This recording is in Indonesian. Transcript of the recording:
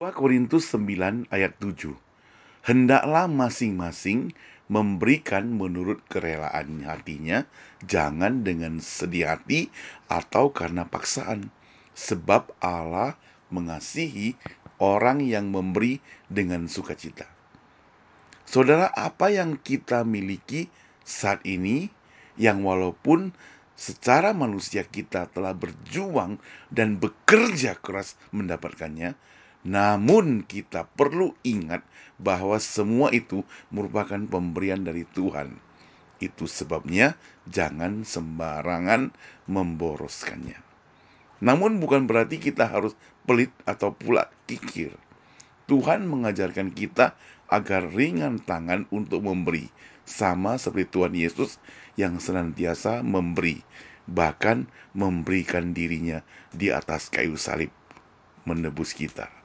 2 Korintus 9 ayat 7 Hendaklah masing-masing memberikan menurut kerelaan hatinya, jangan dengan sedih hati atau karena paksaan. Sebab Allah mengasihi orang yang memberi dengan sukacita. Saudara, apa yang kita miliki saat ini yang walaupun secara manusia kita telah berjuang dan bekerja keras mendapatkannya, namun kita perlu ingat bahwa semua itu merupakan pemberian dari Tuhan. Itu sebabnya jangan sembarangan memboroskannya. Namun bukan berarti kita harus pelit atau pula kikir. Tuhan mengajarkan kita agar ringan tangan untuk memberi, sama seperti Tuhan Yesus yang senantiasa memberi, bahkan memberikan dirinya di atas kayu salib menebus kita.